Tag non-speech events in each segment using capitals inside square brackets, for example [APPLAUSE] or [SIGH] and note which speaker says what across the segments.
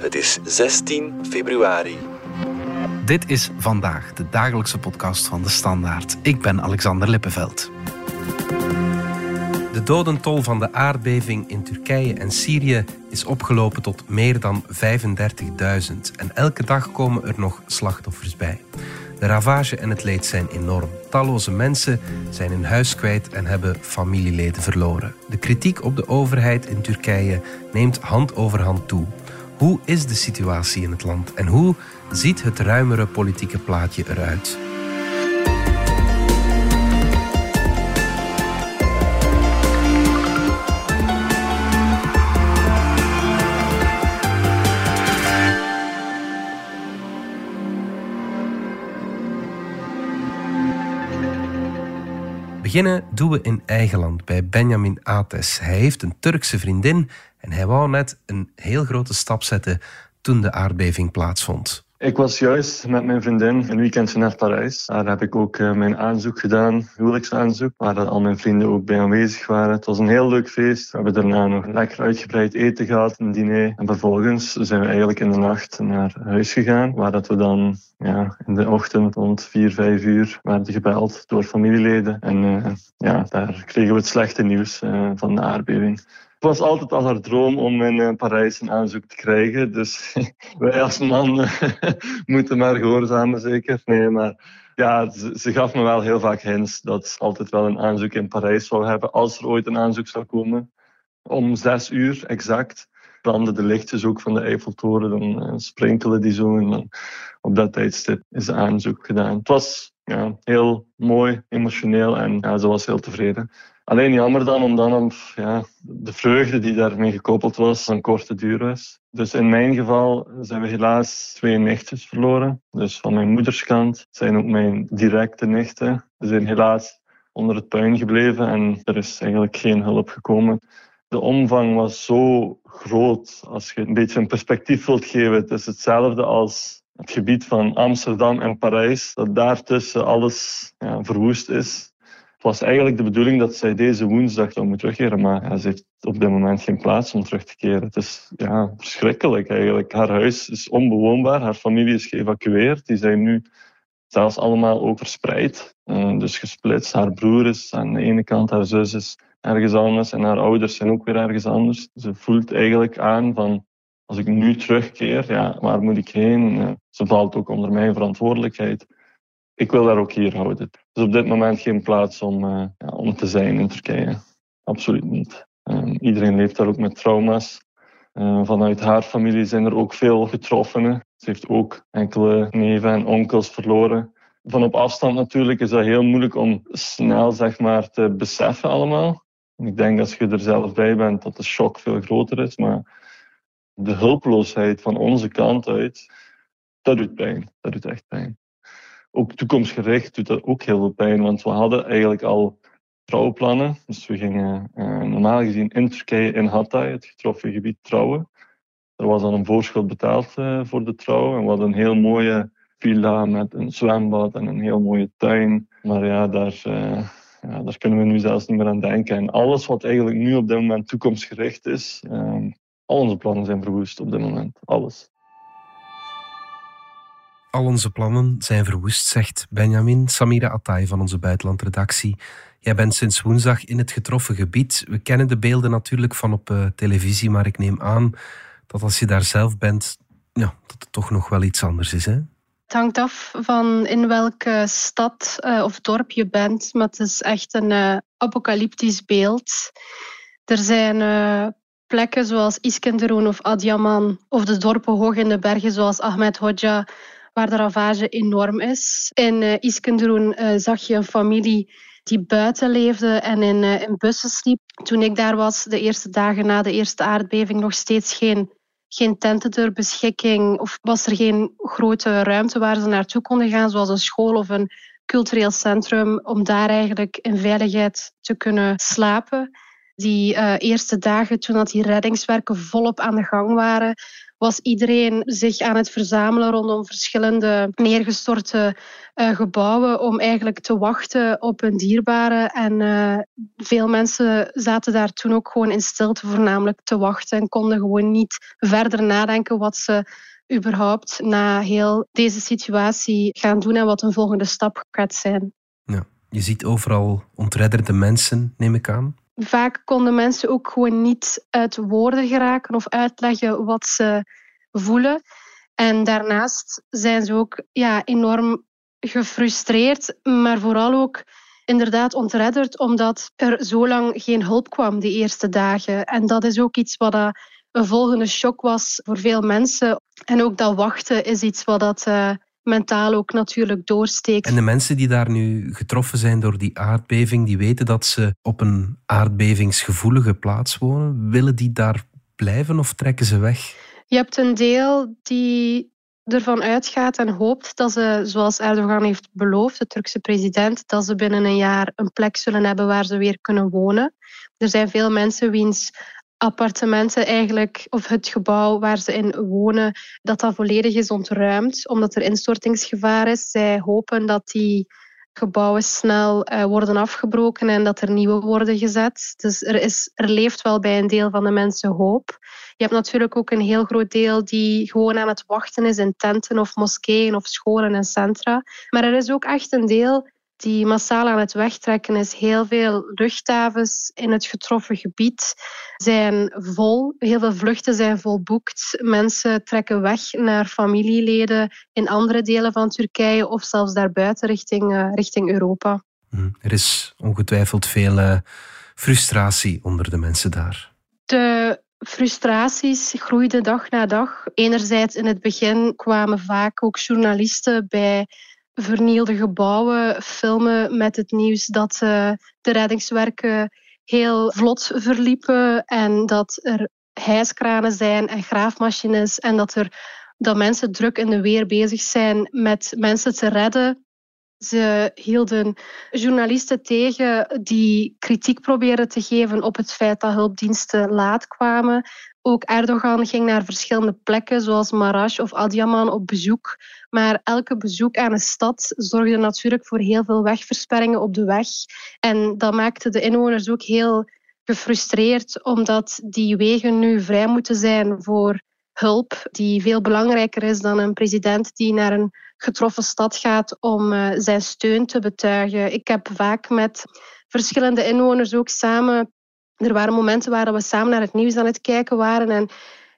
Speaker 1: Het is 16 februari.
Speaker 2: Dit is vandaag de dagelijkse podcast van de Standaard. Ik ben Alexander Lippenveld. De dodentol van de aardbeving in Turkije en Syrië is opgelopen tot meer dan 35.000 en elke dag komen er nog slachtoffers bij. De ravage en het leed zijn enorm. Talloze mensen zijn hun huis kwijt en hebben familieleden verloren. De kritiek op de overheid in Turkije neemt hand over hand toe. Hoe is de situatie in het land en hoe ziet het ruimere politieke plaatje eruit? Beginnen doen we in eigen land bij Benjamin Ates. Hij heeft een Turkse vriendin en hij wou net een heel grote stap zetten toen de aardbeving plaatsvond.
Speaker 3: Ik was juist met mijn vriendin een weekendje naar Parijs. Daar heb ik ook eh, mijn aanzoek gedaan, huwelijksaanzoek, waar al mijn vrienden ook bij aanwezig waren. Het was een heel leuk feest. We hebben daarna nog lekker uitgebreid eten gehad, een diner. En vervolgens zijn we eigenlijk in de nacht naar huis gegaan, waar dat we dan ja, in de ochtend rond 4, 5 uur werden gebeld door familieleden. En uh, ja, daar kregen we het slechte nieuws uh, van de aardbeving. Het was altijd al haar droom om in uh, Parijs een aanzoek te krijgen. Dus [LAUGHS] wij als man [LAUGHS] moeten maar gehoorzamen, zeker. Nee, maar ja, ze, gaf me wel heel vaak hints dat ze altijd wel een aanzoek in Parijs zou hebben. Als er ooit een aanzoek zou komen. Om zes uur exact branden de lichtjes ook van de Eiffeltoren. Dan uh, sprinkelen die zo. En dan op dat tijdstip is de aanzoek gedaan. Het was ja, heel mooi, emotioneel en ze was heel tevreden. Alleen jammer dan, omdat ja, de vreugde die daarmee gekoppeld was, een korte duur was. Dus in mijn geval zijn we helaas twee nichtjes verloren. Dus van mijn moederskant zijn ook mijn directe nichten. Ze zijn helaas onder het puin gebleven en er is eigenlijk geen hulp gekomen. De omvang was zo groot, als je een beetje een perspectief wilt geven. Het is hetzelfde als het gebied van Amsterdam en Parijs, dat daartussen alles ja, verwoest is. Het was eigenlijk de bedoeling dat zij deze woensdag zou moeten terugkeren, maar ze heeft op dit moment geen plaats om terug te keren. Het is ja, verschrikkelijk eigenlijk. Haar huis is onbewoonbaar, haar familie is geëvacueerd. Die zijn nu zelfs allemaal ook verspreid, uh, dus gesplitst. Haar broer is aan de ene kant, haar zus is ergens anders en haar ouders zijn ook weer ergens anders. Ze voelt eigenlijk aan van als ik nu terugkeer, ja, waar moet ik heen? Ze valt ook onder mijn verantwoordelijkheid ik wil daar ook hier houden. Dus op dit moment geen plaats om, uh, ja, om te zijn in Turkije. Absoluut niet. Um, iedereen leeft daar ook met trauma's. Uh, vanuit haar familie zijn er ook veel getroffenen. Ze heeft ook enkele neven en onkels verloren. Van op afstand natuurlijk is dat heel moeilijk om snel zeg maar, te beseffen allemaal. Ik denk als je er zelf bij bent dat de shock veel groter is. Maar de hulpeloosheid van onze kant uit, dat doet pijn. Dat doet echt pijn ook toekomstgericht doet dat ook heel veel pijn, want we hadden eigenlijk al trouwplannen. Dus we gingen uh, normaal gezien in Turkije, in Hatay, het getroffen gebied, trouwen. Er was dan een voorschot betaald uh, voor de trouw en we hadden een heel mooie villa met een zwembad en een heel mooie tuin. Maar ja, daar, uh, ja, daar kunnen we nu zelfs niet meer aan denken. En alles wat eigenlijk nu op dit moment toekomstgericht is, al onze plannen zijn verwoest op dit moment. Alles.
Speaker 2: Al onze plannen zijn verwoest, zegt Benjamin Samira Atay van onze buitenlandredactie. Jij bent sinds woensdag in het getroffen gebied. We kennen de beelden natuurlijk van op uh, televisie, maar ik neem aan dat als je daar zelf bent, ja, dat het toch nog wel iets anders is. Hè?
Speaker 4: Het hangt af van in welke stad uh, of dorp je bent, maar het is echt een uh, apocalyptisch beeld. Er zijn plekken zoals Iskenderun of Adiaman, of de dorpen hoog in de bergen zoals Ahmed Hodja, waar de ravage enorm is. In uh, Iskenderun uh, zag je een familie die buiten leefde en in, uh, bussen sliep. Toen ik daar was, de eerste dagen na de eerste aardbeving, nog steeds geen, geen tenten ter beschikking of was er geen grote ruimte waar ze naartoe konden gaan, zoals een school of een cultureel centrum, om daar eigenlijk in veiligheid te kunnen slapen. Die eerste dagen, toen dat die reddingswerken volop aan de gang waren, was iedereen zich aan het verzamelen rondom verschillende neergestorte uh, gebouwen om eigenlijk te wachten op hun dierbaren. En uh, veel mensen zaten daar toen ook gewoon in stilte voornamelijk te wachten en konden gewoon niet verder nadenken wat ze überhaupt na heel deze situatie gaan doen en wat een volgende stap gaat zijn.
Speaker 2: Ja, je ziet overal ontredderde mensen, neem ik aan.
Speaker 4: Vaak konden mensen ook gewoon niet uit woorden geraken of uitleggen wat ze voelen. En daarnaast zijn ze ook ja, enorm gefrustreerd, maar vooral ook inderdaad ontredderd omdat er zo lang geen hulp kwam de eerste dagen. En dat is ook iets wat een volgende shock was voor veel mensen. En ook dat wachten is iets wat dat uh, mentaal ook natuurlijk doorsteekt.
Speaker 2: En de mensen die daar nu getroffen zijn door die aardbeving, die weten dat ze op een aardbevingsgevoelige plaats wonen. Willen die daar blijven of trekken ze weg?
Speaker 4: Je hebt een deel die ervan uitgaat en hoopt dat ze, zoals Erdogan heeft beloofd, de Turkse president, dat ze binnen een jaar een plek zullen hebben waar ze weer kunnen wonen. Er zijn veel mensen wiens appartementen eigenlijk, of het gebouw waar ze in wonen, dat dat volledig is ontruimd, omdat er instortingsgevaar is. Zij hopen dat die gebouwen snel uh, worden afgebroken en dat er nieuwe worden gezet. Dus er, is, er leeft wel bij een deel van de mensen hoop. Je hebt natuurlijk ook een heel groot deel die gewoon aan het wachten is in tenten of moskeeën of scholen en centra. Maar er is ook echt een deel die massaal aan het wegtrekken is. Heel veel luchthavens in het getroffen gebied zijn vol. Heel veel vluchten zijn volboekt. Mensen trekken weg naar familieleden in andere delen van Turkije of zelfs daarbuiten richting, uh, richting Europa.
Speaker 2: Hm, er is ongetwijfeld veel uh, frustratie onder de mensen daar.
Speaker 4: De frustraties groeiden dag na dag. Enerzijds in het begin kwamen vaak ook journalisten bij vernielde gebouwen filmen met het nieuws dat uh, de reddingswerken heel vlot verliepen en dat er hijskranen zijn en graafmachines en dat, er, dat mensen druk in de weer bezig zijn met mensen te redden. Ze hielden journalisten tegen die kritiek probeerden te geven op het feit dat hulpdiensten laat kwamen. Ook Erdogan ging naar verschillende plekken, zoals Marash of Adiaman, op bezoek. Maar elke bezoek aan een stad zorgde natuurlijk voor heel veel wegversperringen op de weg. En dat maakte de inwoners ook heel gefrustreerd, omdat die wegen nu vrij moeten zijn voor hulp, die veel belangrijker is dan een president die naar een getroffen stad gaat om uh, zijn steun te betuigen. Ik heb vaak met verschillende inwoners ook samen er waren momenten waar we samen naar het nieuws aan het kijken waren en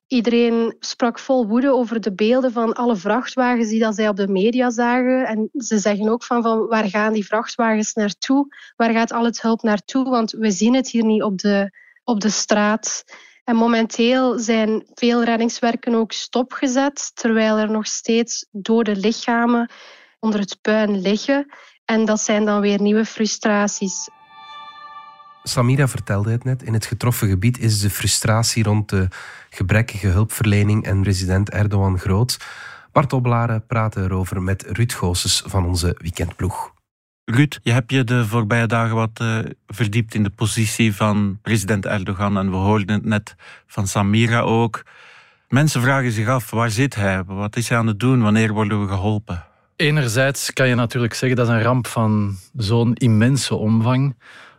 Speaker 4: iedereen sprak vol woede over de beelden van alle vrachtwagens die dat zij op de media zagen. En ze zeggen ook van, van waar gaan die vrachtwagens naartoe? Waar gaat al het hulp naartoe? Want we zien het hier niet op de, op de straat. En momenteel zijn veel reddingswerken ook stopgezet, terwijl er nog steeds dode lichamen onder het puin liggen. En dat zijn dan weer nieuwe frustraties.
Speaker 2: Samira vertelde het net. In het getroffen gebied is de frustratie rond de gebrekkige hulpverlening en president Erdogan groot. Bart Oblaren praatte erover met Ruud Goossens van onze weekendploeg.
Speaker 5: Ruud, je hebt je de voorbije dagen wat uh, verdiept in de positie van president Erdogan en we hoorden het net van Samira ook. Mensen vragen zich af, waar zit hij? Wat is hij aan het doen? Wanneer worden we geholpen?
Speaker 6: Enerzijds kan je natuurlijk zeggen dat is een ramp van zo'n immense omvang.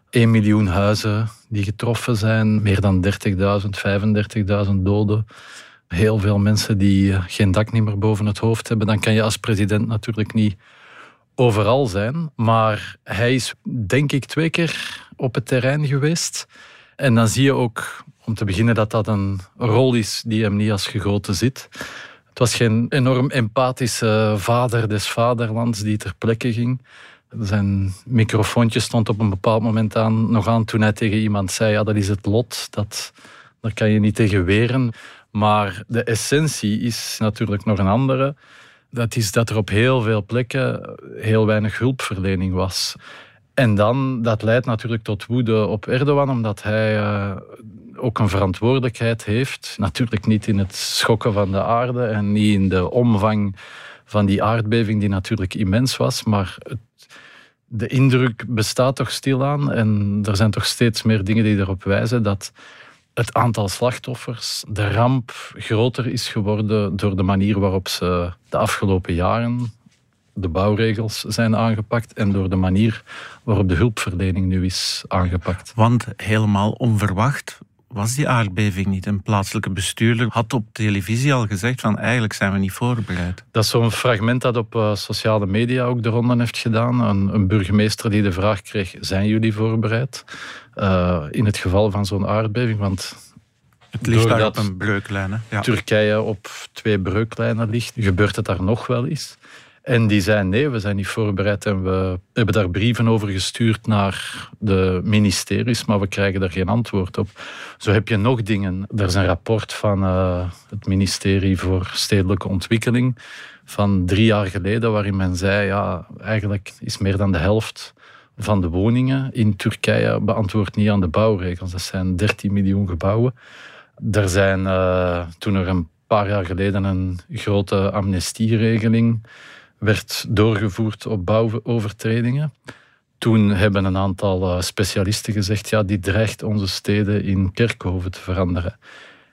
Speaker 6: 1 miljoen huizen die getroffen zijn, meer dan 30.000, 35.000 doden. Heel veel mensen die eh, geen dak niet meer boven het hoofd hebben. Dan kan je als president natuurlijk niet overal zijn. Maar hij is, denk ik, twee keer op het terrein geweest. En dan zie je ook, om te beginnen, dat dat een rol is die hem niet als gegoten zit. Het was geen enorm empathische vader des vaderlands die ter plekke ging. Zijn microfoontje stond op een bepaald moment aan, nog aan toen hij tegen iemand zei: Ja, dat is het lot, dat, daar kan je niet tegen weren. Maar de essentie is natuurlijk nog een andere. Dat is dat er op heel veel plekken heel weinig hulpverlening was. En dan, dat leidt natuurlijk tot woede op Erdogan, omdat hij uh, ook een verantwoordelijkheid heeft. Natuurlijk niet in het schokken van de aarde en niet in de omvang van die aardbeving, die natuurlijk immens was, maar het de indruk bestaat toch stilaan. En er zijn toch steeds meer dingen die erop wijzen dat het aantal slachtoffers, de ramp, groter is geworden door de manier waarop ze de afgelopen jaren de bouwregels zijn aangepakt en door de manier waarop de hulpverlening nu is aangepakt.
Speaker 5: Want helemaal onverwacht was die aardbeving niet. Een plaatselijke bestuurder had op televisie al gezegd van eigenlijk zijn we niet voorbereid.
Speaker 6: Dat is zo'n fragment dat op uh, sociale media ook de ronde heeft gedaan. Een, een, burgemeester die de vraag kreeg, zijn jullie voorbereid? Uh, in het geval van zo'n aardbeving, want...
Speaker 5: Het ligt daar op een breuklijn.
Speaker 6: Ja. Turkije op twee breuklijnen ligt, gebeurt het daar nog wel eens. En die zei nee, we zijn niet voorbereid en we hebben daar brieven over gestuurd naar de ministeries, maar we krijgen daar geen antwoord op. Zo heb je nog dingen. Er is een rapport van uh, het ministerie voor Stedelijke Ontwikkeling van drie jaar geleden waarin men zei, ja, eigenlijk is meer dan de helft van de woningen in Turkije beantwoord niet aan de bouwregels. Dat zijn 13 miljoen gebouwen. Er zijn uh, toen er een paar jaar geleden een grote amnestieregeling werd doorgevoerd op bouwovertredingen. Toen hebben een aantal eh, specialisten gezegd, ja, die dreigt onze steden in kerkhoven te veranderen.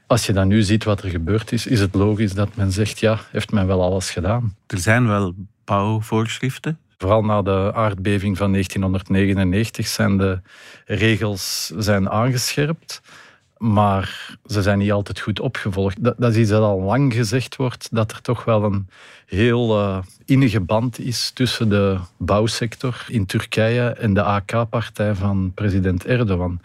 Speaker 6: Als je dan nu ziet wat er gebeurd is, is het logisch dat men zegt, ja, heeft men wel alles gedaan.
Speaker 5: Er zijn wel bouwvoorschriften.
Speaker 6: Vooral na de aardbeving van 1999 zijn de regels zijn aangescherpt maar ze zijn niet altijd goed opgevolgd. Dat, dat is iets dat al lang gezegd wordt, dat er toch wel een heel uh, innige band is tussen de bouwsector in Turkije en de AK-partij van president Erdogan.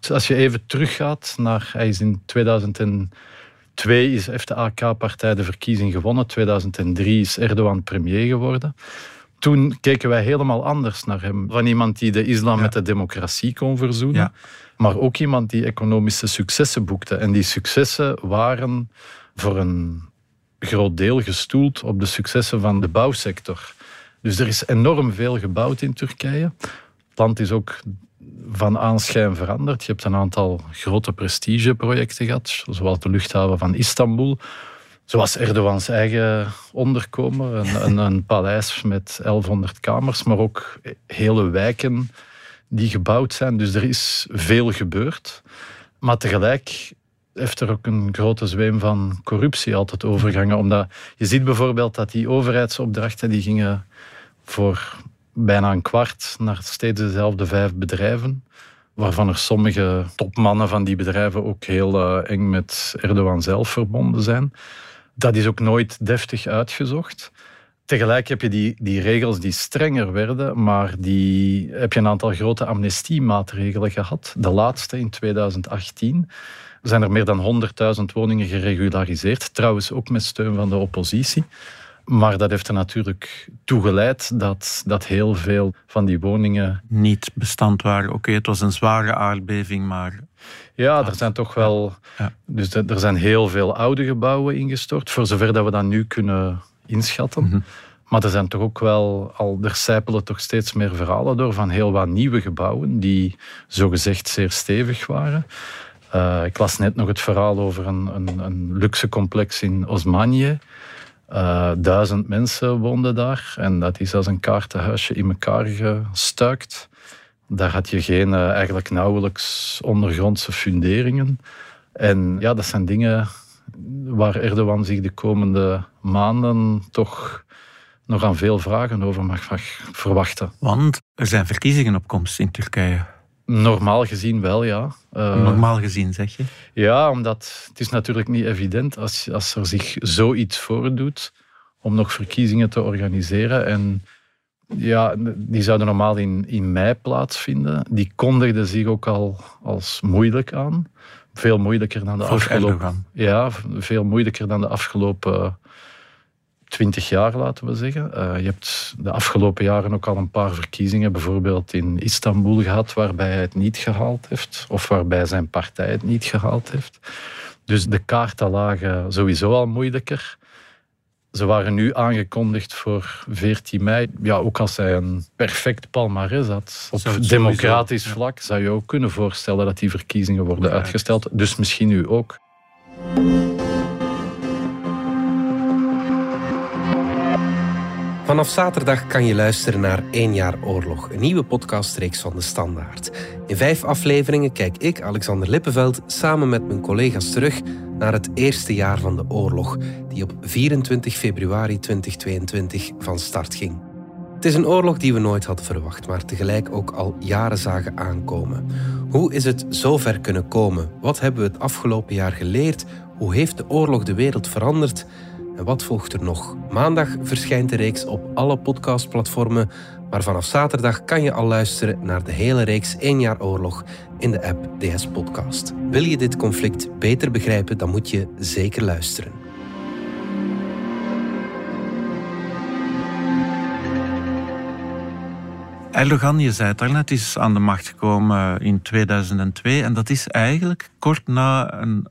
Speaker 6: Dus als je even teruggaat naar, hij is in 2002 is, heeft de AK-partij de verkiezing gewonnen, 2003 is Erdogan premier geworden. Toen keken wij helemaal anders naar hem. Van iemand die de islam met de democratie kon verzoenen. Ja maar ook iemand die economische successen boekte. En die successen waren voor een groot deel gestoeld op de successen van de bouwsector. Dus er is enorm veel gebouwd in Turkije. Het land is ook van aanschijn veranderd. Je hebt een aantal grote prestigeprojecten gehad, zoals de luchthaven van Istanbul. Zoals Erdogans eigen onderkomen, een, een, een paleis met 1100 kamers, maar ook hele wijken die gebouwd zijn. Dus er is veel gebeurd. Maar tegelijk heeft er ook een grote zweem van corruptie altijd overgangen. Omdat je ziet bijvoorbeeld dat die overheidsopdrachten die gingen voor bijna een kwart naar steeds dezelfde vijf bedrijven. Waarvan er sommige topmannen van die bedrijven ook heel uh, eng met Erdogan zelf verbonden zijn. Dat is ook nooit deftig uitgezocht. Tegelijk heb je die, die regels die strenger werden, maar die heb je een aantal grote amnestiemaatregelen gehad. De laatste in 2018 zijn er meer dan 100.000 woningen geregulariseerd, trouwens ook met steun van de oppositie. Maar dat heeft er natuurlijk toegeleid dat, dat heel veel van die woningen...
Speaker 5: Niet bestand waren. Oké, het was een zware aardbeving, maar...
Speaker 6: Ja, er zijn toch wel... Ja. Dus er zijn heel veel oude gebouwen ingestort, voor zover dat we dat nu kunnen inschatten. Mhm. Maar er zijn toch ook wel, al er sijpelen toch steeds meer verhalen door van heel wat nieuwe gebouwen die zogezegd zeer stevig waren. Uh, ik las net nog het verhaal over een, een, een luxe complex in Osmanje. Uh, duizend mensen woonden daar en dat is als een kaartenhuisje in elkaar gestuikt. Daar had je geen, uh, eigenlijk nauwelijks ondergrondse funderingen. En ja, dat zijn dingen waar Erdogan zich de komende maanden toch nog aan veel vragen over mag, verwachten.
Speaker 5: Want er zijn verkiezingen op komst in Turkije.
Speaker 6: Normaal gezien wel, ja.
Speaker 5: Uh, Normaal gezien, zeg je?
Speaker 6: Ja, omdat het is natuurlijk niet evident als, als er zich zoiets voordoet om nog verkiezingen te organiseren. En ja, die zouden normaal in, in mei plaatsvinden. Die kondigden zich ook al als moeilijk aan. Veel moeilijker dan de afgelopen... Ja, veel moeilijker dan de afgelopen twintig jaar, laten we zeggen. Uh, je hebt de afgelopen jaren ook al een paar verkiezingen, bijvoorbeeld in Istanbul gehad, waarbij hij het niet gehaald heeft, of waarbij zijn partij het niet gehaald heeft. Dus de kaarten lagen sowieso al moeilijker. Ze waren nu aangekondigd voor 14 mei. Ja, ook als hij een perfect palmarès had op democratisch vlak, zou je ook kunnen voorstellen dat die verkiezingen worden uitgesteld. Dus misschien nu ook.
Speaker 2: Vanaf zaterdag kan je luisteren naar 1 jaar oorlog, een nieuwe podcastreeks van de Standaard. In vijf afleveringen kijk ik, Alexander Lippenveld, samen met mijn collega's terug naar het eerste jaar van de oorlog, die op 24 februari 2022 van start ging. Het is een oorlog die we nooit hadden verwacht, maar tegelijk ook al jaren zagen aankomen. Hoe is het zo ver kunnen komen? Wat hebben we het afgelopen jaar geleerd? Hoe heeft de oorlog de wereld veranderd? En wat volgt er nog? Maandag verschijnt de reeks op alle podcastplatformen, maar vanaf zaterdag kan je al luisteren naar de hele reeks 1 jaar oorlog in de app DS Podcast. Wil je dit conflict beter begrijpen, dan moet je zeker luisteren.
Speaker 5: Erdogan, je zei het is aan de macht gekomen in 2002 en dat is eigenlijk kort na een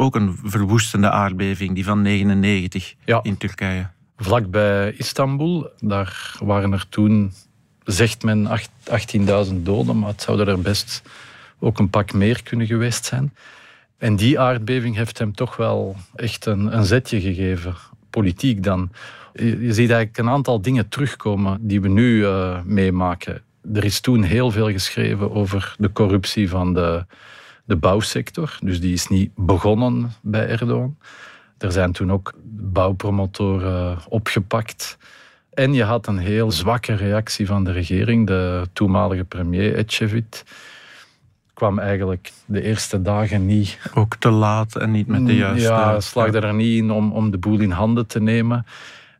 Speaker 5: ook een verwoestende aardbeving, die van 99
Speaker 6: Ja.
Speaker 5: in Turkije.
Speaker 6: Vlakbij Istanbul, daar waren er toen, zegt men, acht- 18.000 doden, maar het zouden er best ook een pak meer kunnen geweest zijn. En die aardbeving heeft hem toch wel echt een, een zetje gegeven, politiek dan. Je, je ziet eigenlijk een aantal dingen terugkomen die we nu eh, meemaken. Er is toen heel veel geschreven over de corruptie van de, de bouwsector. Dus die is niet begonnen bij Erdogan. Er zijn toen ook bouwpromotoren opgepakt. En je had een heel zwakke reactie van de regering. De toenmalige premier Ecevit kwam eigenlijk de eerste dagen niet
Speaker 5: Ook te laat en niet met de juiste...
Speaker 6: ja, slaagde er niet in om, om de boel in handen te nemen.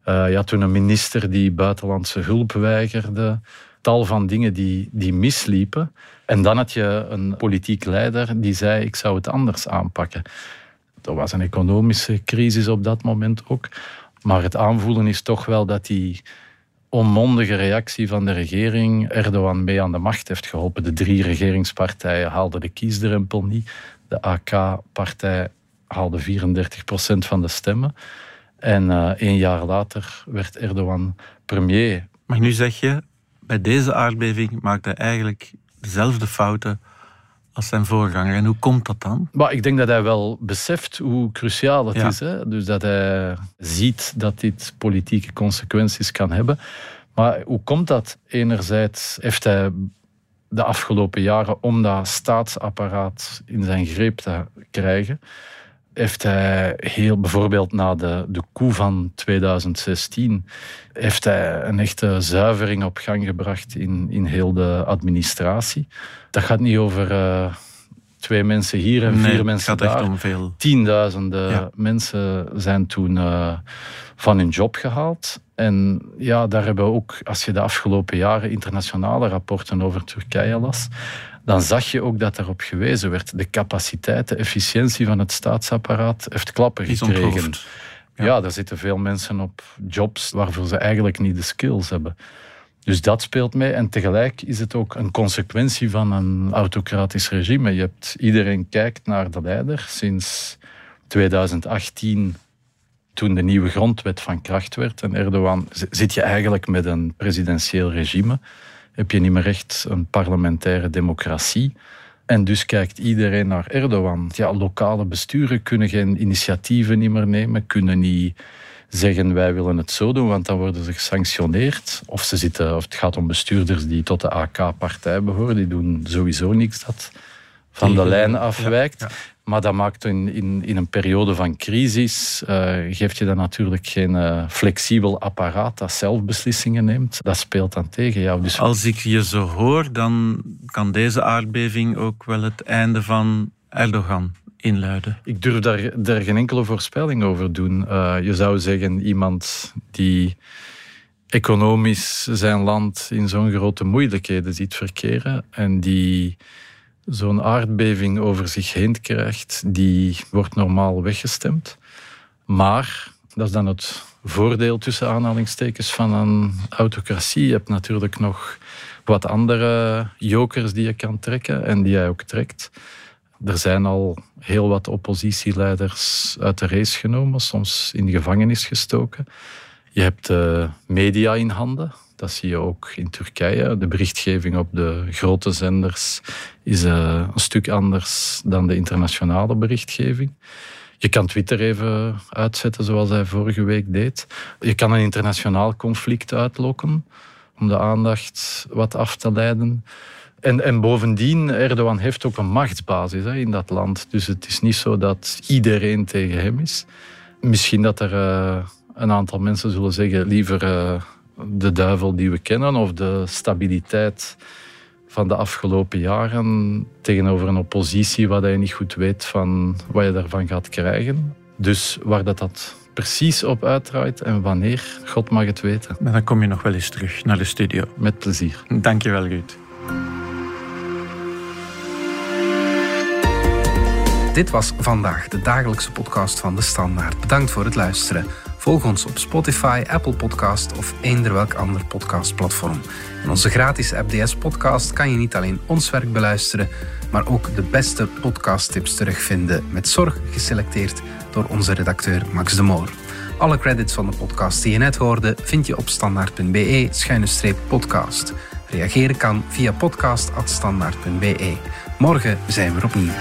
Speaker 6: Eh, je had toen een minister die buitenlandse hulp weigerde. Tal van dingen die, die misliepen. En dan had je een politiek leider die zei: Ik zou het anders aanpakken. Er was een economische crisis op dat moment ook. Maar het aanvoelen is toch wel dat die onmondige reactie van de regering Erdogan mee aan de macht heeft geholpen. De drie regeringspartijen haalden de kiesdrempel niet. De AK-partij haalde 34% van de stemmen. En een jaar later werd Erdogan premier.
Speaker 5: Maar nu zeg je, bij deze aardbeving maakte hij eigenlijk dezelfde fouten als zijn voorganger. En hoe komt dat dan?
Speaker 6: Maar ik denk dat hij wel beseft hoe cruciaal het
Speaker 5: Ja.
Speaker 6: is. Hè? Dus dat hij ziet dat dit politieke consequenties kan hebben. Maar hoe komt dat? Enerzijds heeft hij de afgelopen jaren, om dat staatsapparaat in zijn greep te krijgen, heeft hij heel, bijvoorbeeld na de, de coup van 2016, heeft hij een echte zuivering op gang gebracht in, in heel de administratie. Dat gaat niet over eh, twee mensen hier en
Speaker 5: Nee,
Speaker 6: vier
Speaker 5: het
Speaker 6: mensen
Speaker 5: gaat
Speaker 6: daar
Speaker 5: echt om veel.
Speaker 6: tienduizenden
Speaker 5: Ja.
Speaker 6: mensen zijn toen eh, van hun job gehaald. En ja, daar hebben we ook, als je de afgelopen jaren internationale rapporten over Turkije las, dan zag je ook dat erop gewezen werd. De capaciteit, de efficiëntie van het staatsapparaat heeft klappen gekregen. Ja.
Speaker 5: Ja.
Speaker 6: daar zitten veel mensen op jobs waarvoor ze eigenlijk niet de skills hebben. Dus dat speelt mee. En tegelijk is het ook een consequentie van een autocratisch regime. Je hebt, iedereen kijkt naar de leider. Sinds 2018, toen de nieuwe grondwet van kracht werd en Erdogan, zit je eigenlijk met een presidentieel regime. Heb je niet meer echt een parlementaire democratie. En dus kijkt iedereen naar Erdogan. Ja, lokale besturen kunnen geen initiatieven niet meer nemen, kunnen niet zeggen wij willen het zo doen, want dan worden ze gesanctioneerd. Of, ze zitten, of het gaat om bestuurders die tot de AK-partij behoren, die doen sowieso niks dat van de
Speaker 5: Tegen-
Speaker 6: lijn afwijkt.
Speaker 5: ja.
Speaker 6: Maar dat maakt in, in, in een periode van crisis, eh, geeft je dan natuurlijk geen eh, flexibel apparaat dat zelf beslissingen neemt. Dat speelt dan tegen jou. Dus
Speaker 5: Als ik je zo hoor, dan kan deze aardbeving ook wel het einde van Erdogan inluiden.
Speaker 6: Ik durf daar, daar geen enkele voorspelling over doen. Eh, je zou zeggen, iemand die economisch zijn land in zo'n grote moeilijkheden ziet verkeren en die zo'n aardbeving over zich heen krijgt, die wordt normaal weggestemd. Maar, dat is dan het voordeel tussen aanhalingstekens van een autocratie. Je hebt natuurlijk nog wat andere jokers die je kan trekken en die jij ook trekt. Er zijn al heel wat oppositieleiders uit de race genomen, soms in de gevangenis gestoken. Je hebt de media in handen. Dat zie je ook in Turkije. De berichtgeving op de grote zenders is eh, een stuk anders dan de internationale berichtgeving. Je kan Twitter even uitzetten zoals hij vorige week deed. Je kan een internationaal conflict uitlokken om de aandacht wat af te leiden. En, en bovendien, Erdogan heeft ook een machtsbasis hè, in dat land. Dus het is niet zo dat iedereen tegen hem is. Misschien dat er uh, een aantal mensen zullen zeggen liever uh, de duivel die we kennen of de stabiliteit van de afgelopen jaren tegenover een oppositie waar je niet goed weet van wat je daarvan gaat krijgen. Dus waar dat, dat precies op uitdraait en wanneer, God mag het weten.
Speaker 5: Maar dan kom je nog wel eens terug naar de studio.
Speaker 6: Met plezier.
Speaker 5: Dankjewel, Ruud.
Speaker 2: Dit was vandaag de dagelijkse podcast van De Standaard. Bedankt voor het luisteren. Volg ons op Spotify, Apple Podcast of eender welk ander podcastplatform. In onze gratis FDS podcast kan je niet alleen ons werk beluisteren, maar ook de beste podcasttips terugvinden met zorg geselecteerd door onze redacteur Max de Moor. Alle credits van de podcast die je net hoorde vind je op standaard.be-podcast. Reageren kan via podcast.standaard.be. Morgen zijn we er opnieuw.